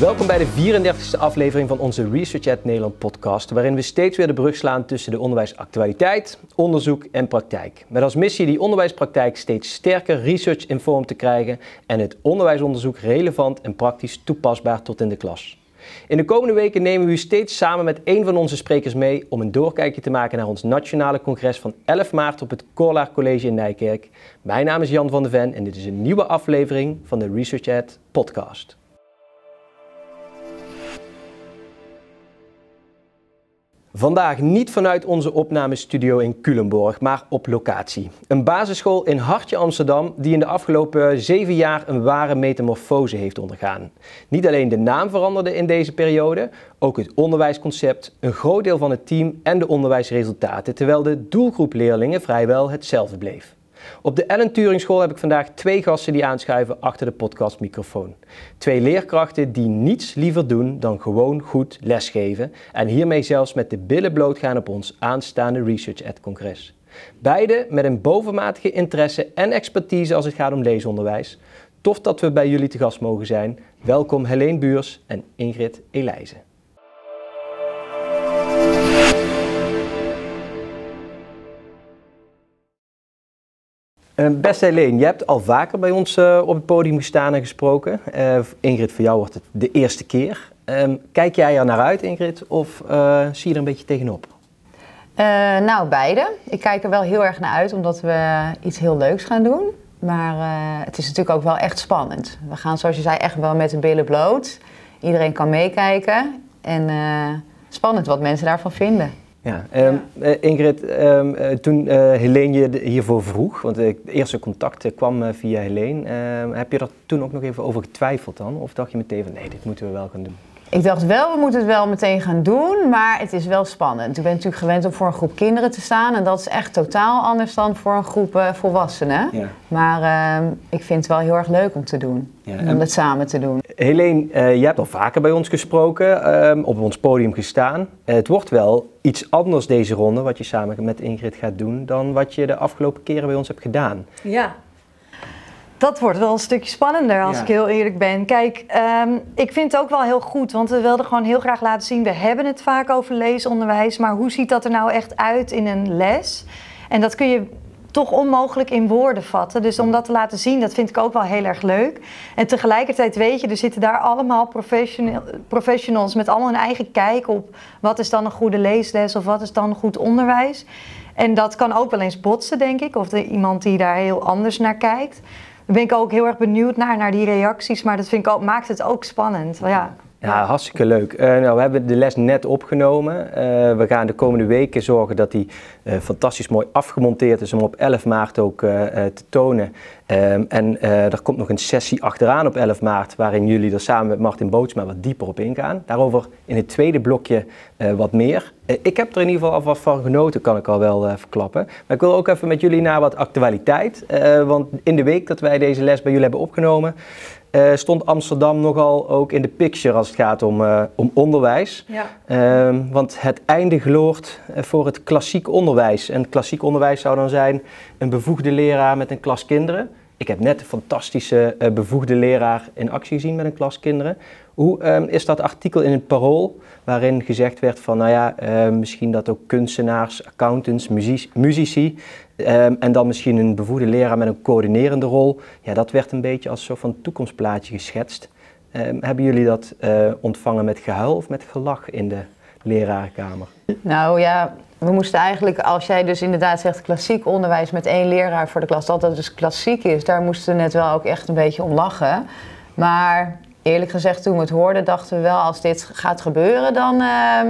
Welkom bij de 34e aflevering van onze Research at Nederland podcast, waarin we steeds weer de brug slaan tussen de onderwijsactualiteit, onderzoek en praktijk. Met als missie die onderwijspraktijk steeds sterker research-informed te krijgen en het onderwijsonderzoek relevant en praktisch toepasbaar tot in de klas. In de komende weken nemen we u steeds samen met een van onze sprekers mee om een doorkijkje te maken naar ons nationale congres van 11 maart op het Corlaar College in Nijkerk. Mijn naam is Jan van de Ven en dit is een nieuwe aflevering van de Research Ad podcast. Vandaag niet vanuit onze opnamestudio in Culemborg, maar op locatie. Een basisschool in Hartje Amsterdam die in de afgelopen zeven jaar een ware metamorfose heeft ondergaan. Niet alleen de naam veranderde in deze periode, ook het onderwijsconcept, een groot deel van het team en de onderwijsresultaten, terwijl de doelgroep leerlingen vrijwel hetzelfde bleef. Op de Ellen Turing School heb ik vandaag twee gasten die aanschuiven achter de podcastmicrofoon. Twee leerkrachten die niets liever doen dan gewoon goed lesgeven en hiermee zelfs met de billen bloot gaan op ons aanstaande Research at Congres. Beide met een bovenmatige interesse en expertise als het gaat om leesonderwijs. Tof dat we bij jullie te gast mogen zijn. Welkom Helene Buurs en Ingrid Elijzen. Beste Helene, je hebt al vaker bij ons uh, op het podium gestaan en gesproken. Uh, Ingrid, voor jou wordt het de eerste keer. Ehm, kijk jij er naar uit, Ingrid, of zie je er een beetje tegenop? nou, beide. Ik kijk er wel heel erg naar uit, omdat we iets heel leuks gaan doen. Maar het is natuurlijk ook wel echt spannend. We gaan, zoals je zei, echt wel met de billen bloot. Iedereen kan meekijken. En spannend wat mensen daarvan vinden. Ja, um, Ingrid, um, toen uh, Helene je hiervoor vroeg, want het eerste contact kwam via Helene, ehm, heb je er toen ook nog even over getwijfeld dan? Of dacht je meteen van nee, dit moeten we wel gaan doen? Ik dacht wel, we moeten het wel meteen gaan doen, maar het is wel spannend. Ik ben natuurlijk gewend om voor een groep kinderen te staan en dat is echt totaal anders dan voor een groep uh, volwassenen. Ja. Maar uh, ik vind het wel heel erg leuk om te doen, ja, om het samen te doen. Helene, uh, je hebt al vaker bij ons gesproken, uh, op ons podium gestaan. het wordt wel iets anders deze ronde, wat je samen met Ingrid gaat doen, dan wat je de afgelopen keren bij ons hebt gedaan. Ja, dat wordt wel een stukje spannender als ik heel eerlijk ben. Kijk, um, ik vind het ook wel heel goed, want we wilden gewoon heel graag laten zien, we hebben het vaak over leesonderwijs, maar hoe ziet dat er nou echt uit in een les? En dat kun je toch onmogelijk in woorden vatten. Dus om dat te laten zien, dat vind ik ook wel heel erg leuk. En tegelijkertijd weet je, er zitten daar allemaal professionals met allemaal een eigen kijk op wat is dan een goede leesles of wat is dan goed onderwijs. En dat kan ook wel eens botsen, denk ik, of er iemand die daar heel anders naar kijkt. Ben ik ook heel erg benieuwd naar, naar die reacties. Maar dat vind ik ook, maakt het ook spannend. ja. Ja, hartstikke leuk. Uh, nou, we hebben de les net opgenomen. Uh, we gaan de komende weken zorgen dat die uh, fantastisch mooi afgemonteerd is om op 11 maart ook te tonen. Um, en er komt nog een sessie achteraan op 11 maart waarin jullie er samen met Martin Bootsma wat dieper op ingaan. Daarover in het tweede blokje wat meer. Ik heb er in ieder geval al wat van genoten, kan ik al wel verklappen. Maar ik wil ook even met jullie naar wat actualiteit. want in de week dat wij deze les bij jullie hebben opgenomen, uh, stond Amsterdam nogal ook in de picture als het gaat om, uh, om onderwijs. Ja. Uh, want het einde geloort eh, voor het klassiek onderwijs. En klassiek onderwijs zou dan zijn een bevoegde leraar met een klas kinderen. Ik heb net een fantastische bevoegde leraar in actie gezien met een klas kinderen. Hoe ehm, is dat artikel in het Parool waarin gezegd werd van, nou ja, misschien dat ook kunstenaars, accountants, muzici Ehm, en dan misschien een bevoegde leraar met een coördinerende rol. Ja, dat werd een beetje als een soort van toekomstplaatje geschetst. Hebben jullie dat uh, ontvangen met gehuil of met gelach in de lerarenkamer? Nou ja, we moesten eigenlijk, als jij dus inderdaad zegt klassiek onderwijs met één leraar voor de klas, dat dat dus klassiek is, daar moesten we net wel ook echt een beetje om lachen. Maar eerlijk gezegd, toen we het hoorden, dachten we wel, als dit gaat gebeuren, dan... Uh,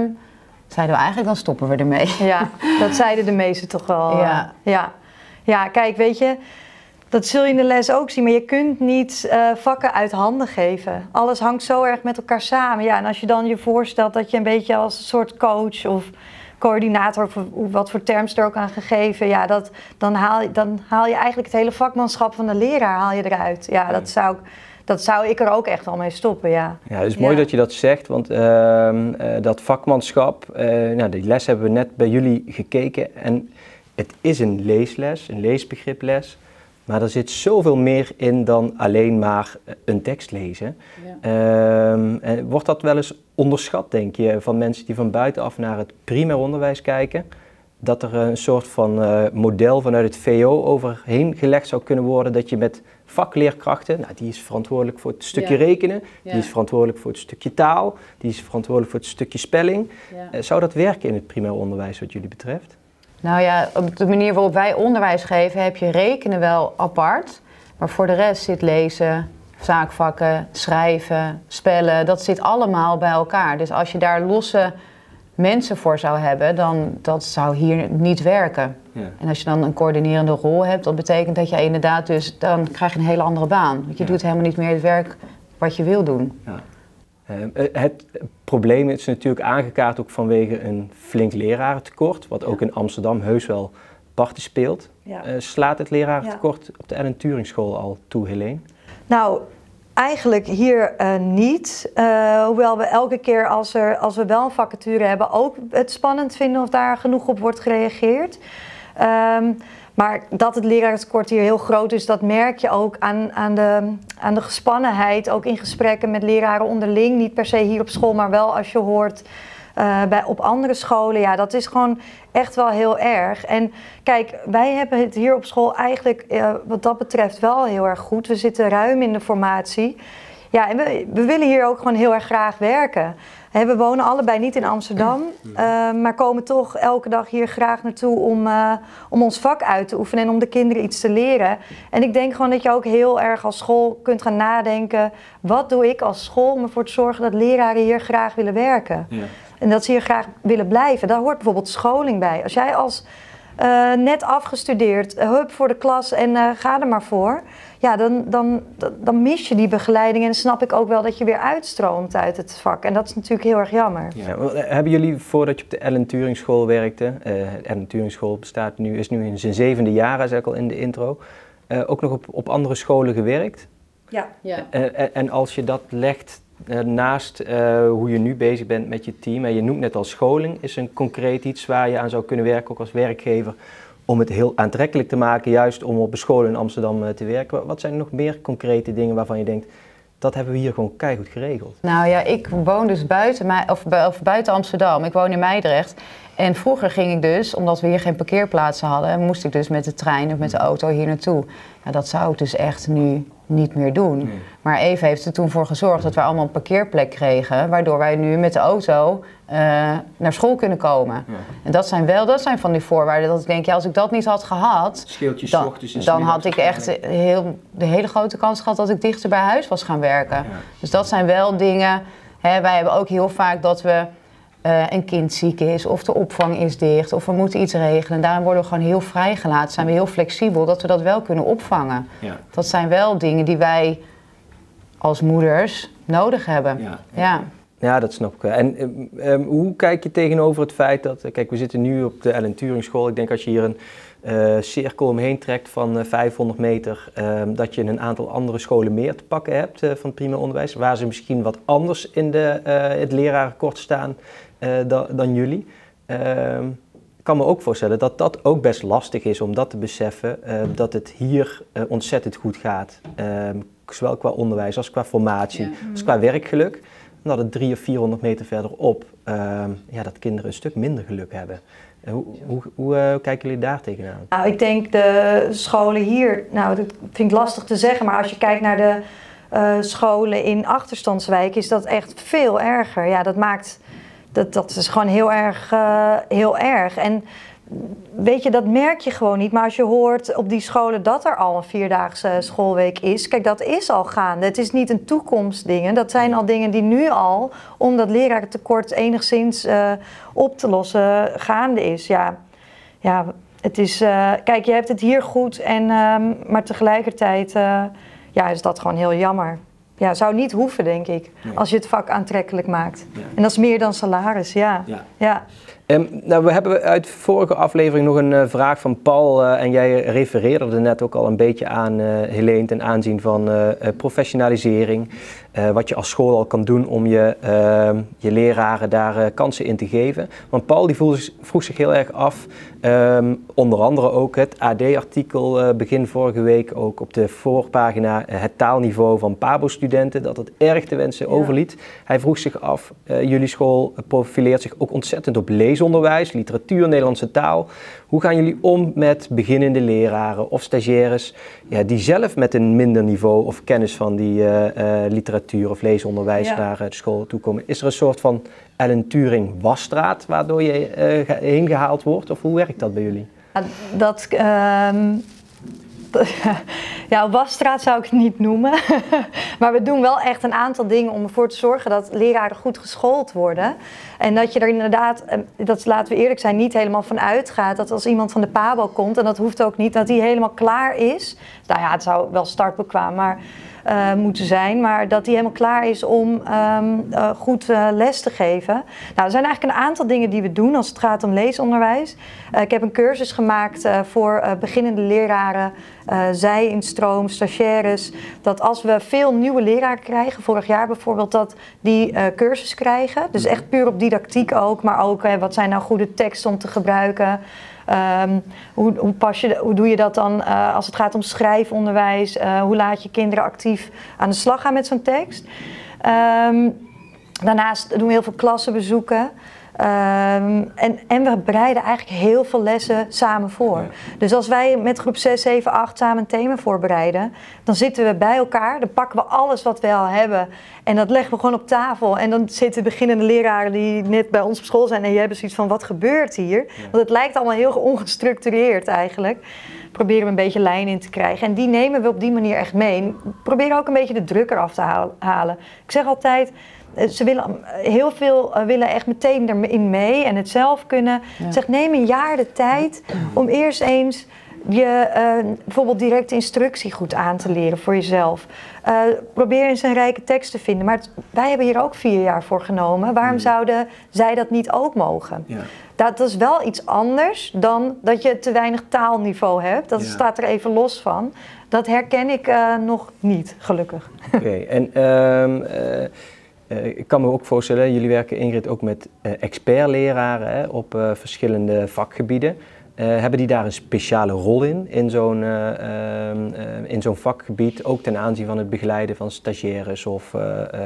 zeiden we eigenlijk, dan stoppen we ermee. Ja, dat zeiden de meesten toch wel. Ja. ja. ja, kijk, weet je, dat zul je in de les ook zien, maar je kunt niet uh, vakken uit handen geven. Alles hangt zo erg met elkaar samen. Ja, en als je dan je voorstelt dat je een beetje als een soort coach of coördinator, of wat voor terms er ook aan gegeven, ja, dat, dan, haal, dan haal je eigenlijk het hele vakmanschap van de leraar haal je eruit. Ja, dat zou ik dat zou ik er ook echt wel mee stoppen, ja. Ja, het is mooi dat je dat zegt, want uh, dat vakmanschap, uh, nou, die les hebben we net bij jullie gekeken en het is een leesles, een leesbegriples, Maar er zit zoveel meer in dan alleen maar een tekst lezen. Ehm, wordt dat wel eens onderschat, denk je, van mensen die van buitenaf naar het primair onderwijs kijken? Dat er een soort van uh, model vanuit het VO overheen gelegd zou kunnen worden dat je met vakleerkrachten, nou, die is verantwoordelijk voor het stukje rekenen, die is verantwoordelijk voor het stukje taal, die is verantwoordelijk voor het stukje spelling. Uh, zou dat werken in het primair onderwijs wat jullie betreft? Nou ja, op de manier waarop wij onderwijs geven heb je rekenen wel apart, maar voor de rest zit lezen, zaakvakken, schrijven, spellen, dat zit allemaal bij elkaar. Dus als je daar losse mensen voor zou hebben, dan dat zou hier niet werken. Ja. En als je dan een coördinerende rol hebt, dat betekent dat je inderdaad dus, dan krijg je een hele andere baan. Want je doet helemaal niet meer het werk wat je wil doen. Ja. Uh, het probleem is natuurlijk aangekaart ook vanwege een flink lerarentekort, wat ook in Amsterdam heus wel parten speelt. Uh, slaat het lerarentekort op de Ellen Turing School al toe, Helene? Nou, eigenlijk hier uh, niet. Uh, hoewel we elke keer als, er, als we wel een vacature hebben ook het spannend vinden of daar genoeg op wordt gereageerd. Um, maar dat het lerarentekort hier heel groot is, dat merk je ook aan, aan, de, aan de gespannenheid. Ook in gesprekken met leraren onderling. Niet per se hier op school, maar wel als je hoort uh, bij, op andere scholen. Ja, dat is gewoon echt wel heel erg. En kijk, wij hebben het hier op school eigenlijk uh, wat dat betreft wel heel erg goed. We zitten ruim in de formatie. Ja, en we, we willen hier ook gewoon heel erg graag werken. we wonen allebei niet in Amsterdam, uh, maar komen toch elke dag hier graag naartoe om, uh, om ons vak uit te oefenen en om de kinderen iets te leren. En ik denk gewoon dat je ook heel erg als school kunt gaan nadenken: wat doe ik als school om ervoor te zorgen dat leraren hier graag willen werken? Ja. En dat ze hier graag willen blijven. Daar hoort bijvoorbeeld scholing bij. Als jij als uh, net afgestudeerd, uh, hup voor de klas en uh, ga er maar voor. Ja, dan, dan, dan mis je die begeleiding en snap ik ook wel dat je weer uitstroomt uit het vak. En dat is natuurlijk heel erg jammer. Ja, hebben jullie, voordat je op de Ellen Turing School werkte, de Ellen Turing School bestaat nu, is nu in zijn zevende jaar, zei ik al in de intro, ook nog op, op andere scholen gewerkt? Ja. ja. en als je dat legt eh, naast uh, hoe je nu bezig bent met je team, en je noemt net al scholing, is een concreet iets waar je aan zou kunnen werken, ook als werkgever, om het heel aantrekkelijk te maken, juist om op een school in Amsterdam uh, te werken. Wat zijn nog meer concrete dingen waarvan je denkt, dat hebben we hier gewoon keihard geregeld? Nou ja, ik woon dus buiten, of, of buiten Amsterdam. Ik woon in Meidrecht. En vroeger ging ik dus, omdat we hier geen parkeerplaatsen hadden, moest ik dus met de trein of met de auto hier naartoe. Ja, dat zou ik dus echt nu niet meer doen. Maar Eve heeft er toen voor gezorgd dat we allemaal een parkeerplek kregen, waardoor wij nu met de auto uh, naar school kunnen komen. Ja. En dat zijn wel, dat zijn van die voorwaarden dat ik denk, ja, als ik dat niet had gehad, dan, dan had ik echt heel, de hele grote kans gehad dat ik dichter bij huis was gaan werken. Ja. Dus dat zijn wel dingen. Hè, wij hebben ook heel vaak dat we uh, een kind ziek is of de opvang is dicht of we moeten iets regelen. Daarom worden we gewoon heel vrijgelaten, zijn we heel flexibel dat we dat wel kunnen opvangen. Ja. Dat zijn wel dingen die wij als moeders nodig hebben. Ja, ja. ja. dat snap ik. En um, hoe kijk je tegenover het feit dat, kijk, we zitten nu op de Ellen Turing School. Ik denk als je hier een uh, cirkel omheen trekt van uh, 500 meter, um, dat je een aantal andere scholen meer te pakken hebt uh, van het primair onderwijs, waar ze misschien wat anders in de, het lerarenkort staan dan, dan, jullie. Ik kan me ook voorstellen dat dat ook best lastig is om dat te beseffen, uh, dat het hier uh, ontzettend goed gaat. Ehm, zowel qua onderwijs als qua formatie, ja. als qua werkgeluk. En dat het drie of 400 meter verderop, ehm, ja, dat kinderen een stuk minder geluk hebben. Hoe, hoe, hoe kijken jullie daar tegenaan? Nou, ik denk de scholen hier, nou dat vind ik lastig te zeggen, maar als je kijkt naar de scholen in achterstandswijken is dat echt veel erger. Ja, dat maakt dat, dat is gewoon heel erg, uh, heel erg. En weet je, dat merk je gewoon niet. Maar als je hoort op die scholen dat er al een vierdaagse schoolweek is. Kijk, dat is al gaande. Het is niet een toekomstding. Dat zijn al dingen die nu al, om dat lerarentekort enigszins uh, op te lossen, gaande is. Ja, ja het is... Uh, kijk, je hebt het hier goed. En, um, maar tegelijkertijd ja, is dat gewoon heel jammer ja, zou niet hoeven, denk ik. Als je het vak aantrekkelijk maakt. En dat is meer dan salaris, ja. ja. ja. Um, nou, we hebben uit vorige aflevering nog een uh, vraag van Paul. Uh, en jij refereerde er net ook al een beetje aan, uh, Helene, ten aanzien van professionalisering. wat je als school al kan doen om je, ehm, je leraren daar kansen in te geven. Want Paul die vroeg zich heel erg af, ehm, onder andere ook het AD-artikel begin vorige week ook op de voorpagina het taalniveau van PABO-studenten, dat het erg te wensen overliet. Hij vroeg zich af, jullie school profileert zich ook ontzettend op leesonderwijs, literatuur, Nederlandse taal. Hoe gaan jullie om met beginnende leraren of stagiaires ja, die zelf met een minder niveau of kennis van die uh, uh, literatuur of leesonderwijs naar de school toe komen? Is er een soort van Ellen Turing wasstraat waardoor je heen gehaald wordt of hoe werkt dat bij jullie? Dat, ehm, ja, wasstraat zou ik het niet noemen. maar we doen wel echt een aantal dingen om ervoor te zorgen dat leraren goed geschoold worden. En dat je er inderdaad, eh, dat laten we eerlijk zijn, niet helemaal van uitgaat dat als iemand van de PABO komt, en dat hoeft ook niet, dat die helemaal klaar is. Nou ja, het zou wel startbekwaam, maar uh, moeten zijn, maar dat die helemaal klaar is om um, uh, goed uh, les te geven. Nou, er zijn eigenlijk een aantal dingen die we doen als het gaat om leesonderwijs. ik heb een cursus gemaakt voor beginnende leraren, zij in stroom, stagiaires. Dat als we veel nieuwe leraren krijgen, vorig jaar bijvoorbeeld, dat die cursus krijgen. Dus echt puur op didactiek ook, maar ook wat zijn nou goede teksten om te gebruiken. Um, hoe, hoe, pas je, hoe doe je dat dan uh, als het gaat om schrijfonderwijs? Uh, hoe laat je kinderen actief aan de slag gaan met zo'n tekst? Um, daarnaast doen we heel veel klassenbezoeken. Um, en, en we bereiden eigenlijk heel veel lessen samen voor. Dus als wij met groep 6, 7, 8 samen een thema voorbereiden, dan zitten we bij elkaar, dan pakken we alles wat we al hebben en dat leggen we gewoon op tafel. En dan zitten beginnende leraren die net bij ons op school zijn en die hebben zoiets van: wat gebeurt hier? Want het lijkt allemaal heel ongestructureerd eigenlijk. Proberen we een beetje lijn in te krijgen. En die nemen we op die manier echt mee. Proberen ook een beetje de druk eraf te halen. Ik zeg altijd ze willen heel veel uh, willen echt meteen erin mee en het zelf kunnen. Ja. Zeg, neem een jaar de tijd om eerst eens je uh, bijvoorbeeld directe instructie goed aan te leren voor jezelf. Uh, probeer eens een rijke tekst te vinden. Maar het, wij hebben hier ook vier jaar voor genomen. Waarom mm. zouden zij dat niet ook mogen? Ja. Dat is wel iets anders dan dat je te weinig taalniveau hebt. Dat ja. staat er even los van. Dat herken ik uh, nog niet, gelukkig. Oké, en um, ik kan me ook voorstellen, jullie werken Ingrid ook met uh, expertleraren op uh, verschillende vakgebieden. hebben die daar een speciale rol in, in zo'n, ehm, in zo'n vakgebied, ook ten aanzien van het begeleiden van stagiaires of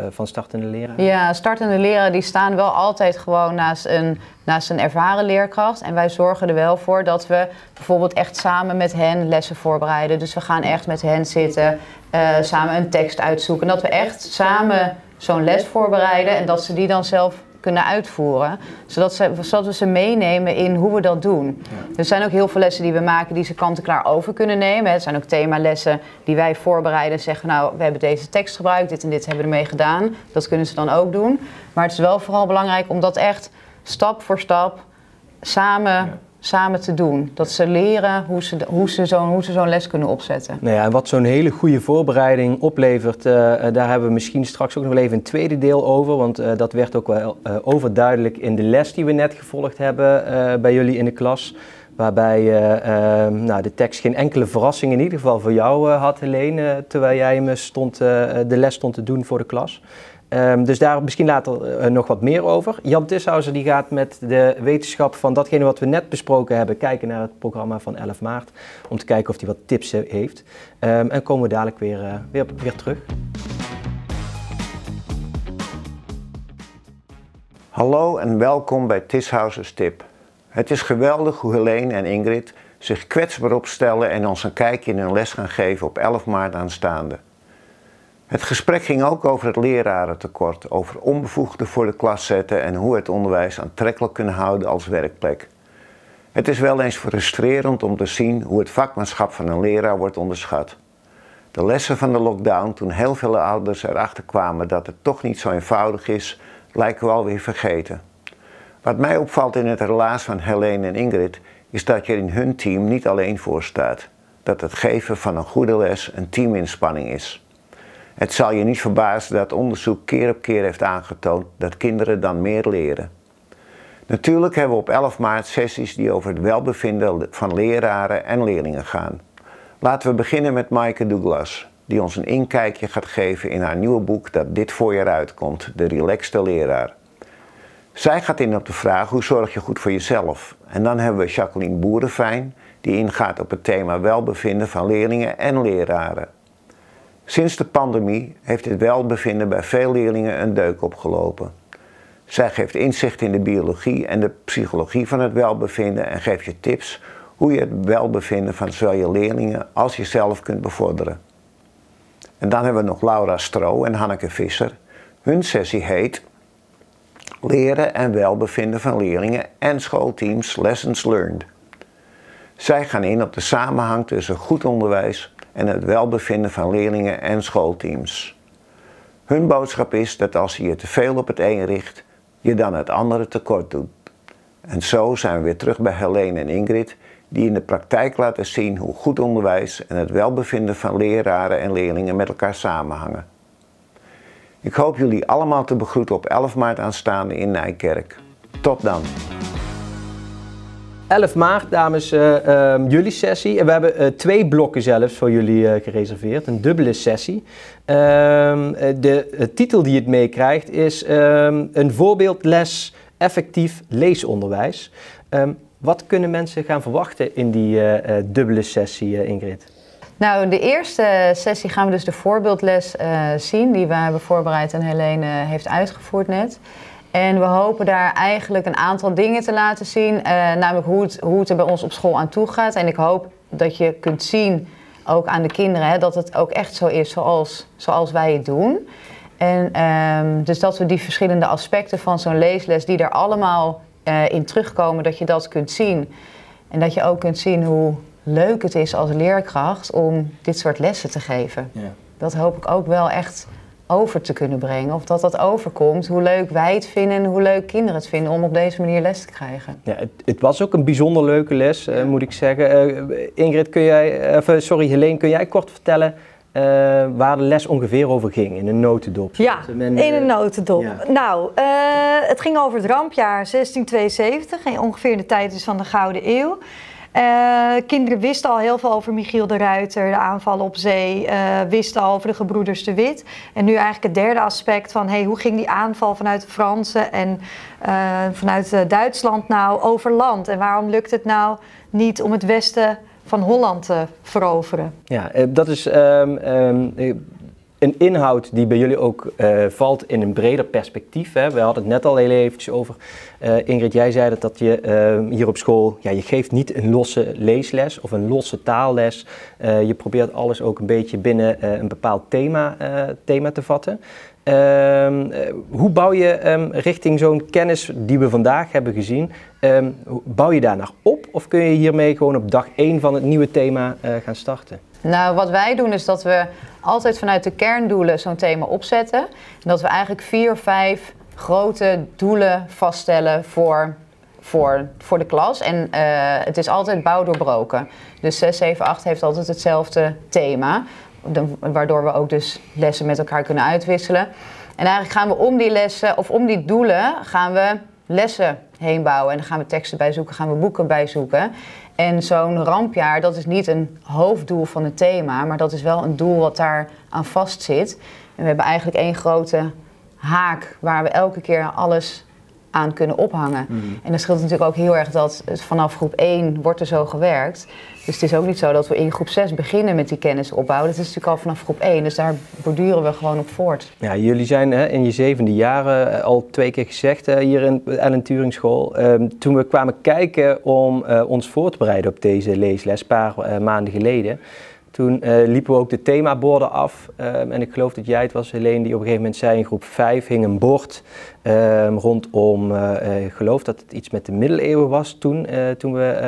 van startende leraren? Ja, startende leraren die staan wel altijd gewoon naast een, naast een ervaren leerkracht. En wij zorgen er wel voor dat we bijvoorbeeld echt samen met hen lessen voorbereiden. Dus we gaan echt met hen zitten, samen een tekst uitzoeken. En dat we echt samen zo'n les voorbereiden en dat ze die dan zelf kunnen uitvoeren. Zodat, ze, zodat we ze meenemen in hoe we dat doen. Er zijn ook heel veel lessen die we maken die ze kant-en-klaar over kunnen nemen. Er zijn ook themalessen die wij voorbereiden en zeggen... nou, we hebben deze tekst gebruikt, dit en dit hebben we ermee gedaan. Dat kunnen ze dan ook doen. Maar het is wel vooral belangrijk om dat echt stap voor stap samen samen te doen. Dat ze leren hoe ze, hoe ze zo'n zo les kunnen opzetten. Nou ja, en wat zo'n hele goede voorbereiding oplevert, uh, daar hebben we misschien straks ook nog wel even een tweede deel over. Want uh, dat werd ook wel overduidelijk in de les die we net gevolgd hebben bij jullie in de klas. Waarbij nou, de tekst geen enkele verrassing in ieder geval voor jou had, Helene, terwijl jij me stond, de les stond te doen voor de klas. Um, dus daar misschien later uh, nog wat meer over. Jan Tishauser die gaat met de wetenschap van datgene wat we net besproken hebben kijken naar het programma van 11 maart. Om te kijken of hij wat tips heeft. Um, en komen we dadelijk weer, weer, weer terug. Hallo en welkom bij Tishausers Tip. Het is geweldig hoe Helene en Ingrid zich kwetsbaar opstellen en ons een kijkje in hun les gaan geven op 11 maart aanstaande. Het gesprek ging ook over het lerarentekort, over onbevoegden voor de klas zetten en hoe het onderwijs aantrekkelijk kunnen houden als werkplek. Het is wel eens frustrerend om te zien hoe het vakmanschap van een leraar wordt onderschat. De lessen van de lockdown, toen heel veel ouders erachter kwamen dat het toch niet zo eenvoudig is, lijken we alweer vergeten. Wat mij opvalt in het relaas van Helene en Ingrid, is dat je in hun team niet alleen voor staat. Dat het geven van een goede les een teaminspanning is. Het zal je niet verbazen dat onderzoek keer op keer heeft aangetoond dat kinderen dan meer leren. Natuurlijk hebben we op 11 maart sessies die over het welbevinden van leraren en leerlingen gaan. Laten we beginnen met Maaike Douglas, die ons een inkijkje gaat geven in haar nieuwe boek dat dit voorjaar uitkomt, De Relaxte Leraar. Zij gaat in op de vraag hoe zorg je goed voor jezelf. En dan hebben we Jacqueline Boerenfijn, die ingaat op het thema welbevinden van leerlingen en leraren. Sinds de pandemie heeft het welbevinden bij veel leerlingen een deuk opgelopen. Zij geeft inzicht in de biologie en de psychologie van het welbevinden en geeft je tips hoe je het welbevinden van zowel je leerlingen als jezelf kunt bevorderen. En dan hebben we nog Laura Stro en Hanneke Visser. Hun sessie heet Leren en welbevinden van leerlingen en schoolteams Lessons Learned. Zij gaan in op de samenhang tussen goed onderwijs en het welbevinden van leerlingen en schoolteams. Hun boodschap is dat als je je te veel op het een richt, je dan het andere tekort doet. En zo zijn we weer terug bij Helene en Ingrid, die in de praktijk laten zien hoe goed onderwijs en het welbevinden van leraren en leerlingen met elkaar samenhangen. Ik hoop jullie allemaal te begroeten op 11 maart aanstaande in Nijkerk. Tot dan! 11 maart, dames, uh, jullie sessie. En we hebben uh, twee blokken zelfs voor jullie uh, gereserveerd. Een dubbele sessie. Ehm, de titel die het meekrijgt is um, een voorbeeldles effectief leesonderwijs. Wat kunnen mensen gaan verwachten in die dubbele sessie, Ingrid? Nou, de eerste sessie gaan we dus de voorbeeldles zien die we hebben voorbereid en Helene heeft uitgevoerd net. En we hopen daar eigenlijk een aantal dingen te laten zien, uh, namelijk hoe het, hoe het er bij ons op school aan toe gaat. En ik hoop dat je kunt zien, ook aan de kinderen, hè, dat het ook echt zo is zoals, zoals wij het doen. En um, dus dat we die verschillende aspecten van zo'n leesles, die er allemaal uh, in terugkomen, dat je dat kunt zien. En dat je ook kunt zien hoe leuk het is als leerkracht om dit soort lessen te geven. Ja. Dat hoop ik ook wel echt over te kunnen brengen. Of dat dat overkomt, hoe leuk wij het vinden en hoe leuk kinderen het vinden om op deze manier les te krijgen. Ja, het, het was ook een bijzonder leuke les, uh, moet ik zeggen. Uh, Ingrid, kun jij, uh, sorry Helene, kun jij kort vertellen waar de les ongeveer over ging in een notendop? Ja, Men, in een notendop. Ja. Nou, het ging over het rampjaar 1672, ongeveer de tijd is van de Gouden Eeuw. Uh, kinderen wisten al heel veel over Michiel de Ruiter, de aanvallen op zee, uh, wisten al over de gebroeders de Wit. En nu eigenlijk het derde aspect van hey, hoe ging die aanval vanuit de Fransen en uh, vanuit Duitsland nou over land? En waarom lukt het nou niet om het westen van Holland te veroveren? Ja, dat is um, um, een inhoud die bij jullie ook uh, valt in een breder perspectief. Hè. We hadden het net al heel eventjes over. Uh, Ingrid, jij zei dat, dat je uh, hier op school, ja, je geeft niet een losse leesles of een losse taalles. je probeert alles ook een beetje binnen een bepaald thema, thema te vatten. Ehm, hoe bouw je um, richting zo'n kennis die we vandaag hebben gezien, um, bouw je daar naar op of kun je hiermee gewoon op dag 1 van het nieuwe thema gaan starten? Nou, wat wij doen is dat we altijd vanuit de kerndoelen zo'n thema opzetten. En dat we eigenlijk vier, vijf grote doelen vaststellen voor, voor, voor de klas. En uh, het is altijd bouwdoorbroken. Dus 6, 7, 8 heeft altijd hetzelfde thema. waardoor we ook dus lessen met elkaar kunnen uitwisselen. En eigenlijk gaan we om die lessen, of om die doelen, gaan we lessen heen bouwen. En dan gaan we teksten bij zoeken, gaan we boeken bij zoeken. En zo'n rampjaar, dat is niet een hoofddoel van het thema, maar dat is wel een doel wat daar aan vastzit. En we hebben eigenlijk één grote haak waar we elke keer alles aan kunnen ophangen. Mhm. En dan scheelt natuurlijk ook heel erg dat vanaf groep 1 wordt er zo gewerkt. Dus het is ook niet zo dat we in groep 6 beginnen met die kennis opbouwen. Dat is natuurlijk al vanaf groep 1, dus daar borduren we gewoon op voort. Ja, jullie zijn hè, in je zevende jaren eh, al twee keer gezegd hè, hier in Ellen Turing School. Um, toen we kwamen kijken om uh, ons voor te bereiden op deze leesles, een paar maanden geleden toen uh, liepen we ook de themaborden af. Um, en ik geloof dat jij het was, Helene, die op een gegeven moment zei in groep 5 hing een bord um, rondom, uh, ik geloof dat het iets met de middeleeuwen was toen, uh, toen we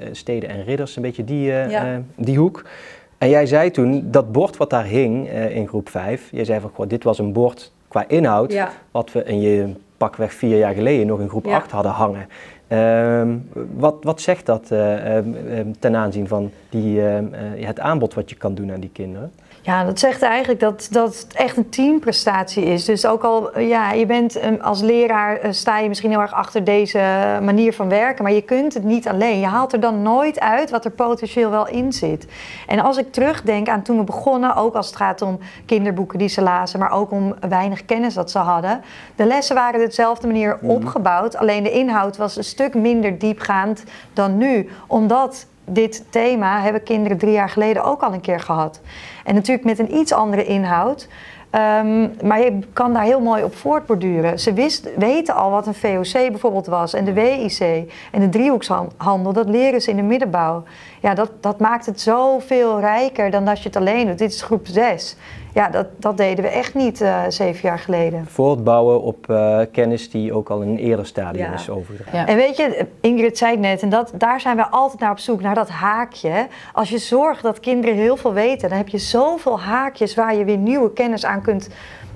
um, steden en ridders, een beetje die, ja. die hoek. En jij zei toen, dat bord wat daar hing in groep 5, jij zei van, goh, dit was een bord qua inhoud, ja. wat we in je pakweg vier jaar geleden nog in groep ja. 8 hadden hangen. Um, wat, wat zegt dat uh, um, ten aanzien van die, uh, het aanbod wat je kan doen aan die kinderen? Ja, dat zegt eigenlijk dat, dat het echt een teamprestatie is. Dus ook al, ja, je bent eh, als leraar eh, sta je misschien heel erg achter deze manier van werken, maar je kunt het niet alleen. Je haalt er dan nooit uit wat er potentieel wel in zit. En als ik terugdenk aan toen we begonnen, ook als het gaat om kinderboeken die ze lazen, maar ook om weinig kennis dat ze hadden. De lessen waren dezelfde manier mhm. opgebouwd, alleen de inhoud was een stuk minder diepgaand dan nu, omdat dit thema hebben kinderen drie jaar geleden ook al een keer gehad. En natuurlijk met een iets andere inhoud. Ehm, maar je kan daar heel mooi op voortborduren. Ze wist, weten al wat een VOC bijvoorbeeld was en de WIC en de driehoekshandel. Dat leren ze in de middenbouw. Ja, dat, dat maakt het zoveel rijker dan als je het alleen doet. Dit is groep 6. Ja, dat, dat deden we echt niet uh, zeven jaar geleden. Voortbouwen op uh, kennis die ook al in een eerder stadium is overgedragen. Ja. En weet je, Ingrid zei het net, en dat, daar zijn we altijd naar op zoek, naar dat haakje. Als je zorgt dat kinderen heel veel weten, dan heb je zoveel haakjes waar je weer nieuwe kennis aan kunt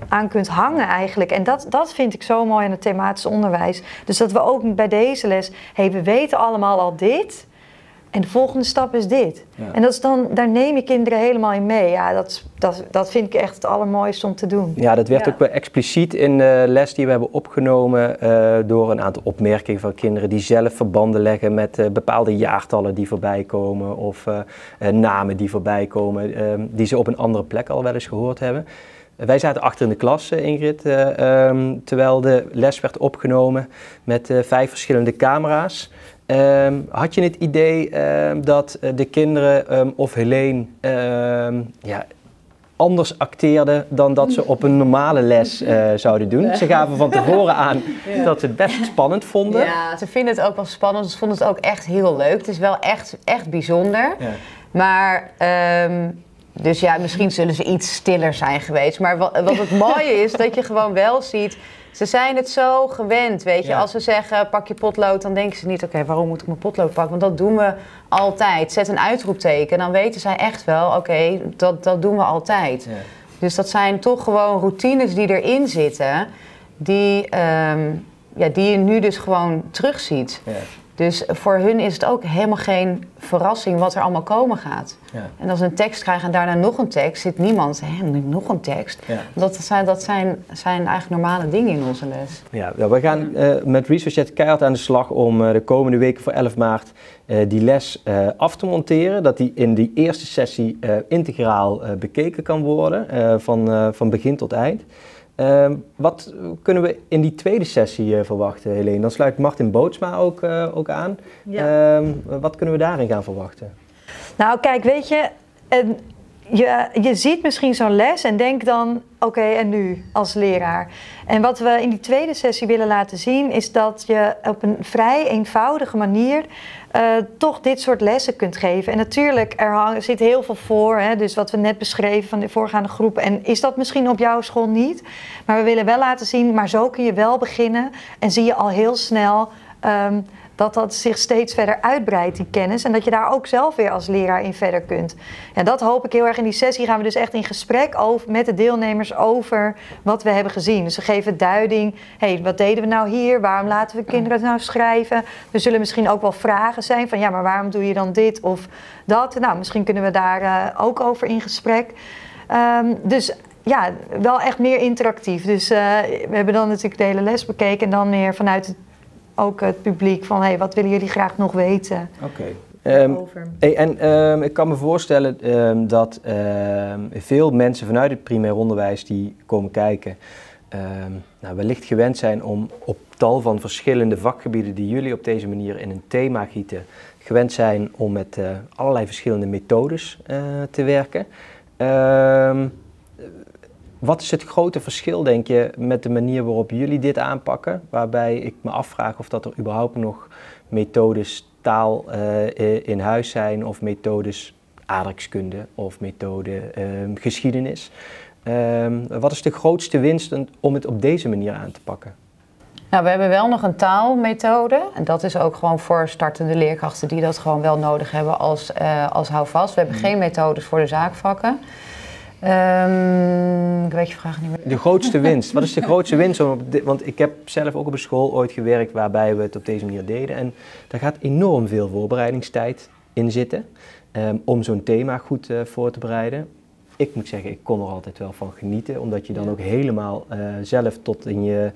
aan kunt hangen eigenlijk. En dat, dat vind ik zo mooi aan het thematisch onderwijs. Dus dat we ook bij deze les, hey, we weten allemaal al dit. En de volgende stap is dit. En dat is dan, daar neem je kinderen helemaal in mee. Ja, dat, dat, dat vind ik echt het allermooiste om te doen. Ja, dat werd ook wel expliciet in de les die we hebben opgenomen uh, door een aantal opmerkingen van kinderen die zelf verbanden leggen met uh, bepaalde jaartallen die voorbij komen of uh, namen die voorbij komen, die ze op een andere plek al wel eens gehoord hebben. Wij zaten achter in de klas, Ingrid, um, terwijl de les werd opgenomen met vijf verschillende camera's. Um, had je het idee um, dat uh, de kinderen um, of Helene ja, anders acteerden dan dat ze op een normale les uh, zouden doen? Ze gaven van tevoren aan ja. dat ze het best spannend vonden. Ja, ze vinden het ook wel spannend. Ze vonden het ook echt heel leuk. Het is wel echt, echt bijzonder. Ja. Maar... dus ja, misschien zullen ze iets stiller zijn geweest. Maar wat, wat het mooie is, dat je gewoon wel ziet ze zijn het zo gewend, weet je. Als ze zeggen pak je potlood, dan denken ze niet... oké, waarom moet ik mijn potlood pakken? Want dat doen we altijd. Zet een uitroepteken, dan weten zij echt wel... oké, dat, dat doen we altijd. Ja. Dus dat zijn toch gewoon routines die erin zitten... die, um, ja, die je nu dus gewoon terugziet. Ja. Dus voor hun is het ook helemaal geen verrassing wat er allemaal komen gaat. Ja. En als ze een tekst krijgen en daarna nog een tekst, zit niemand, hé, nog een tekst. Ja. Dat, zijn, dat zijn, zijn eigenlijk normale dingen in onze les. Ja, we gaan uh, met ResearchJet keihard aan de slag om uh, de komende weken voor 11 maart uh, die les af te monteren. Dat die in die eerste sessie integraal bekeken kan worden, van, van begin tot eind. Uh, wat kunnen we in die tweede sessie uh, verwachten, Helene? Dan sluit Martin Bootsma ook, uh, ook aan. Ja. Uh, wat kunnen we daarin gaan verwachten? Nou, kijk, weet je, je, je ziet misschien zo'n les en denk dan, oké, en nu als leraar? En wat we in die tweede sessie willen laten zien, is dat je op een vrij eenvoudige manier uh, toch dit soort lessen kunt geven. En natuurlijk, er zit heel veel voor, hè, dus wat we net beschreven van de voorgaande groep. En is dat misschien op jouw school niet? Maar we willen wel laten zien, maar zo kun je wel beginnen en zie je al heel snel. Um, dat dat zich steeds verder uitbreidt, die kennis. En dat je daar ook zelf weer als leraar in verder kunt. Ja, dat hoop ik heel erg. In die sessie gaan we dus echt in gesprek over, met de deelnemers over wat we hebben gezien. Dus ze geven duiding. hey, wat deden we nou hier? Waarom laten we kinderen het nou schrijven? Er zullen misschien ook wel vragen zijn van ja, maar waarom doe je dan dit of dat? Nou, misschien kunnen we daar uh, ook over in gesprek. Um, dus ja, wel echt meer interactief. Dus uh, we hebben dan natuurlijk de hele les bekeken en dan meer vanuit het ook het publiek van hey, wat willen jullie graag nog weten? Oké. Okay. Um, hey, en um, ik kan me voorstellen um, dat veel mensen vanuit het primair onderwijs die komen kijken, nou, wellicht gewend zijn om op tal van verschillende vakgebieden die jullie op deze manier in een thema gieten, gewend zijn om met uh, allerlei verschillende methodes uh, te werken. Wat is het grote verschil, denk je, met de manier waarop jullie dit aanpakken? Waarbij ik me afvraag of dat er überhaupt nog methodes taal uh, in huis zijn of methodes aardrijkskunde of methode uh, geschiedenis. Um, wat is de grootste winst om het op deze manier aan te pakken? Nou, we hebben wel nog een taalmethode. En dat is ook gewoon voor startende leerkrachten die dat gewoon wel nodig hebben als, uh, als houvast. We hebben mm. geen methodes voor de zaakvakken. Um, ik weet je vraag niet meer. De grootste winst. Wat is de grootste winst? want ik heb zelf ook op een school ooit gewerkt waarbij we het op deze manier deden. En daar gaat enorm veel voorbereidingstijd in zitten um, om zo'n thema goed uh, voor te bereiden. ik moet zeggen, ik kon er altijd wel van genieten, omdat je dan ook helemaal uh, zelf tot in je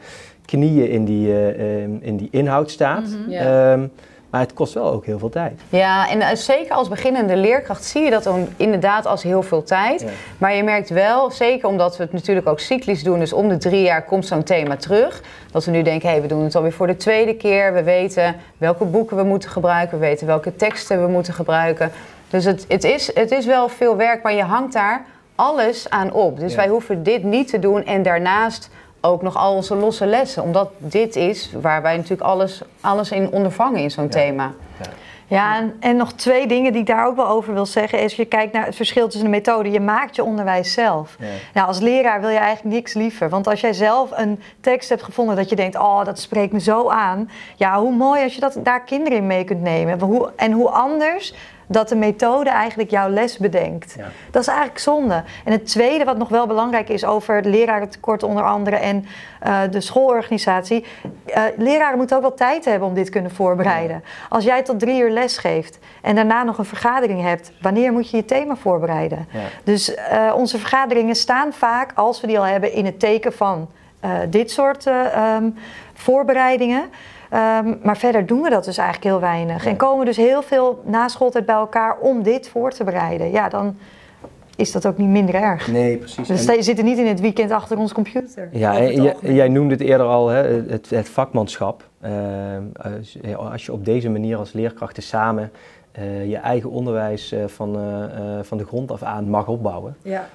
knieën in die, uh, in die inhoud staat. Mm -hmm. ja. um, maar het kost wel ook heel veel tijd. Ja, en zeker als beginnende leerkracht zie je dat dan inderdaad als heel veel tijd. Ja. Maar je merkt wel, zeker omdat we het natuurlijk ook cyclisch doen, dus om de drie jaar komt zo'n thema terug. Dat we nu denken, hé, hey, we doen het alweer voor de tweede keer. We weten welke boeken we moeten gebruiken, we weten welke teksten we moeten gebruiken. Dus het, het, is, het is wel veel werk, maar je hangt daar alles aan op. Dus ja. wij hoeven dit niet te doen en daarnaast ook nog al onze losse lessen. Omdat dit is waar wij natuurlijk alles, alles in ondervangen in zo'n ja. thema. Ja. Ja, en, en, nog twee dingen die ik daar ook wel over wil zeggen. Is als je kijkt naar het verschil tussen de methode. Je maakt je onderwijs zelf. Ja. Nou, als leraar wil je eigenlijk niks liever. Want als jij zelf een tekst hebt gevonden dat je denkt... oh, dat spreekt me zo aan. Ja, hoe mooi als je dat, daar kinderen in mee kunt nemen. Hoe, en hoe anders dat de methode eigenlijk jouw les bedenkt. Ja. Dat is eigenlijk zonde. En het tweede wat nog wel belangrijk is over het lerarentekort onder andere en uh, de schoolorganisatie. Uh, leraren moeten ook wel tijd hebben om dit te kunnen voorbereiden. Als jij tot drie uur les geeft en daarna nog een vergadering hebt, wanneer moet je je thema voorbereiden? Ja. Dus uh, onze vergaderingen staan vaak, als we die al hebben, in het teken van dit soort um, voorbereidingen. Um, maar verder doen we dat dus eigenlijk heel weinig. En komen dus heel veel na schooltijd bij elkaar om dit voor te bereiden. Ja, dan is dat ook niet minder erg. Nee, precies. Dus en... je zit er niet in het weekend achter ons computer. Ja, en jij noemde het eerder al, hè, het, het vakmanschap. Uh, als je op deze manier als leerkrachten samen uh, je eigen onderwijs uh, van, van de grond af aan mag opbouwen. Ja.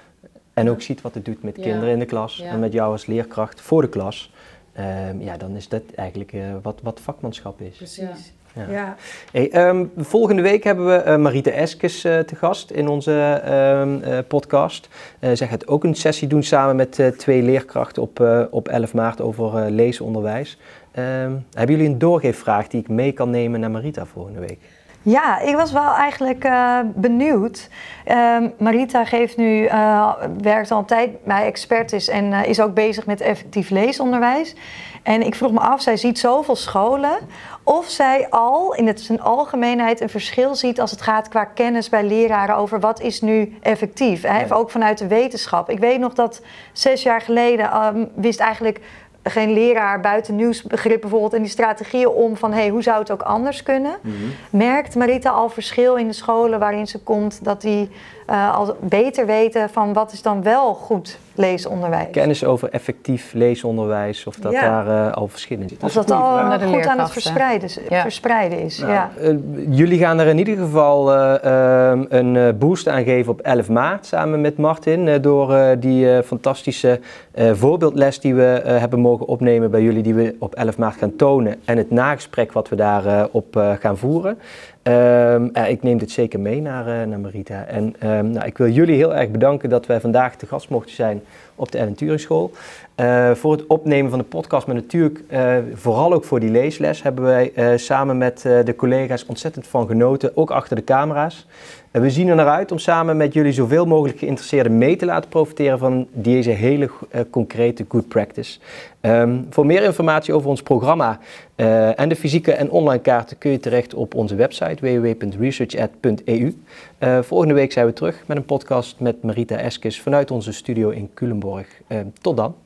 En ook ziet wat het doet met kinderen in de klas ja. en met jou als leerkracht voor de klas. Um, ja, dan is dat eigenlijk uh, wat, wat vakmanschap is. Precies. Ja. ja. Hey, um, volgende week hebben we uh, Marita Eskes uh, te gast in onze um, podcast. zij gaat ook een sessie doen samen met twee leerkrachten op, op 11 maart over leesonderwijs. hebben jullie een doorgeefvraag die ik mee kan nemen naar Marita volgende week? Ja, ik was wel eigenlijk uh, benieuwd. Uh, Marita geeft nu, uh, werkt al een tijd bij Expertis en uh, is ook bezig met effectief leesonderwijs. En ik vroeg me af, zij ziet zoveel scholen, of zij al in het zijn algemeenheid een verschil ziet als het gaat qua kennis bij leraren over wat is nu effectief. Hè? Ook vanuit de wetenschap. Ik weet nog dat zes jaar geleden um, wist eigenlijk geen leraar buiten nieuwsbegrip bijvoorbeeld en die strategieën om van hey, hoe zou het ook anders kunnen. Mm -hmm. Merkt Marita al verschil in de scholen waarin ze komt dat die uh, al beter weten van wat is dan wel goed leesonderwijs? Kennis over effectief leesonderwijs, of dat ja. daar uh, al verschillen zitten. Of dat, dat al goed leerkrachten. aan het verspreiden, ja. verspreiden is. Nou, ja. Uh, jullie gaan er in ieder geval een boost aan geven op 11 maart samen met Martin. door die fantastische voorbeeldles die we hebben mogen opnemen bij jullie, die we op 11 maart gaan tonen. En het nagesprek wat we daarop gaan voeren. Um, uh, ik neem dit zeker mee naar, uh, naar Marita. En um, nou, ik wil jullie heel erg bedanken dat wij vandaag te gast mochten zijn op de Ellen. Uh, voor het opnemen van de podcast, maar natuurlijk vooral ook voor die leesles, hebben wij samen met de collega's ontzettend van genoten, ook achter de camera's. We zien er naar uit om samen met jullie zoveel mogelijk geïnteresseerden mee te laten profiteren van deze hele concrete good practice. Um, voor meer informatie over ons programma uh, en de fysieke en online kaarten kun je terecht op onze website www.researchat.eu. Uh, volgende week zijn we terug met een podcast met Marita Eskes vanuit onze studio in Culemborg. Uh, tot dan.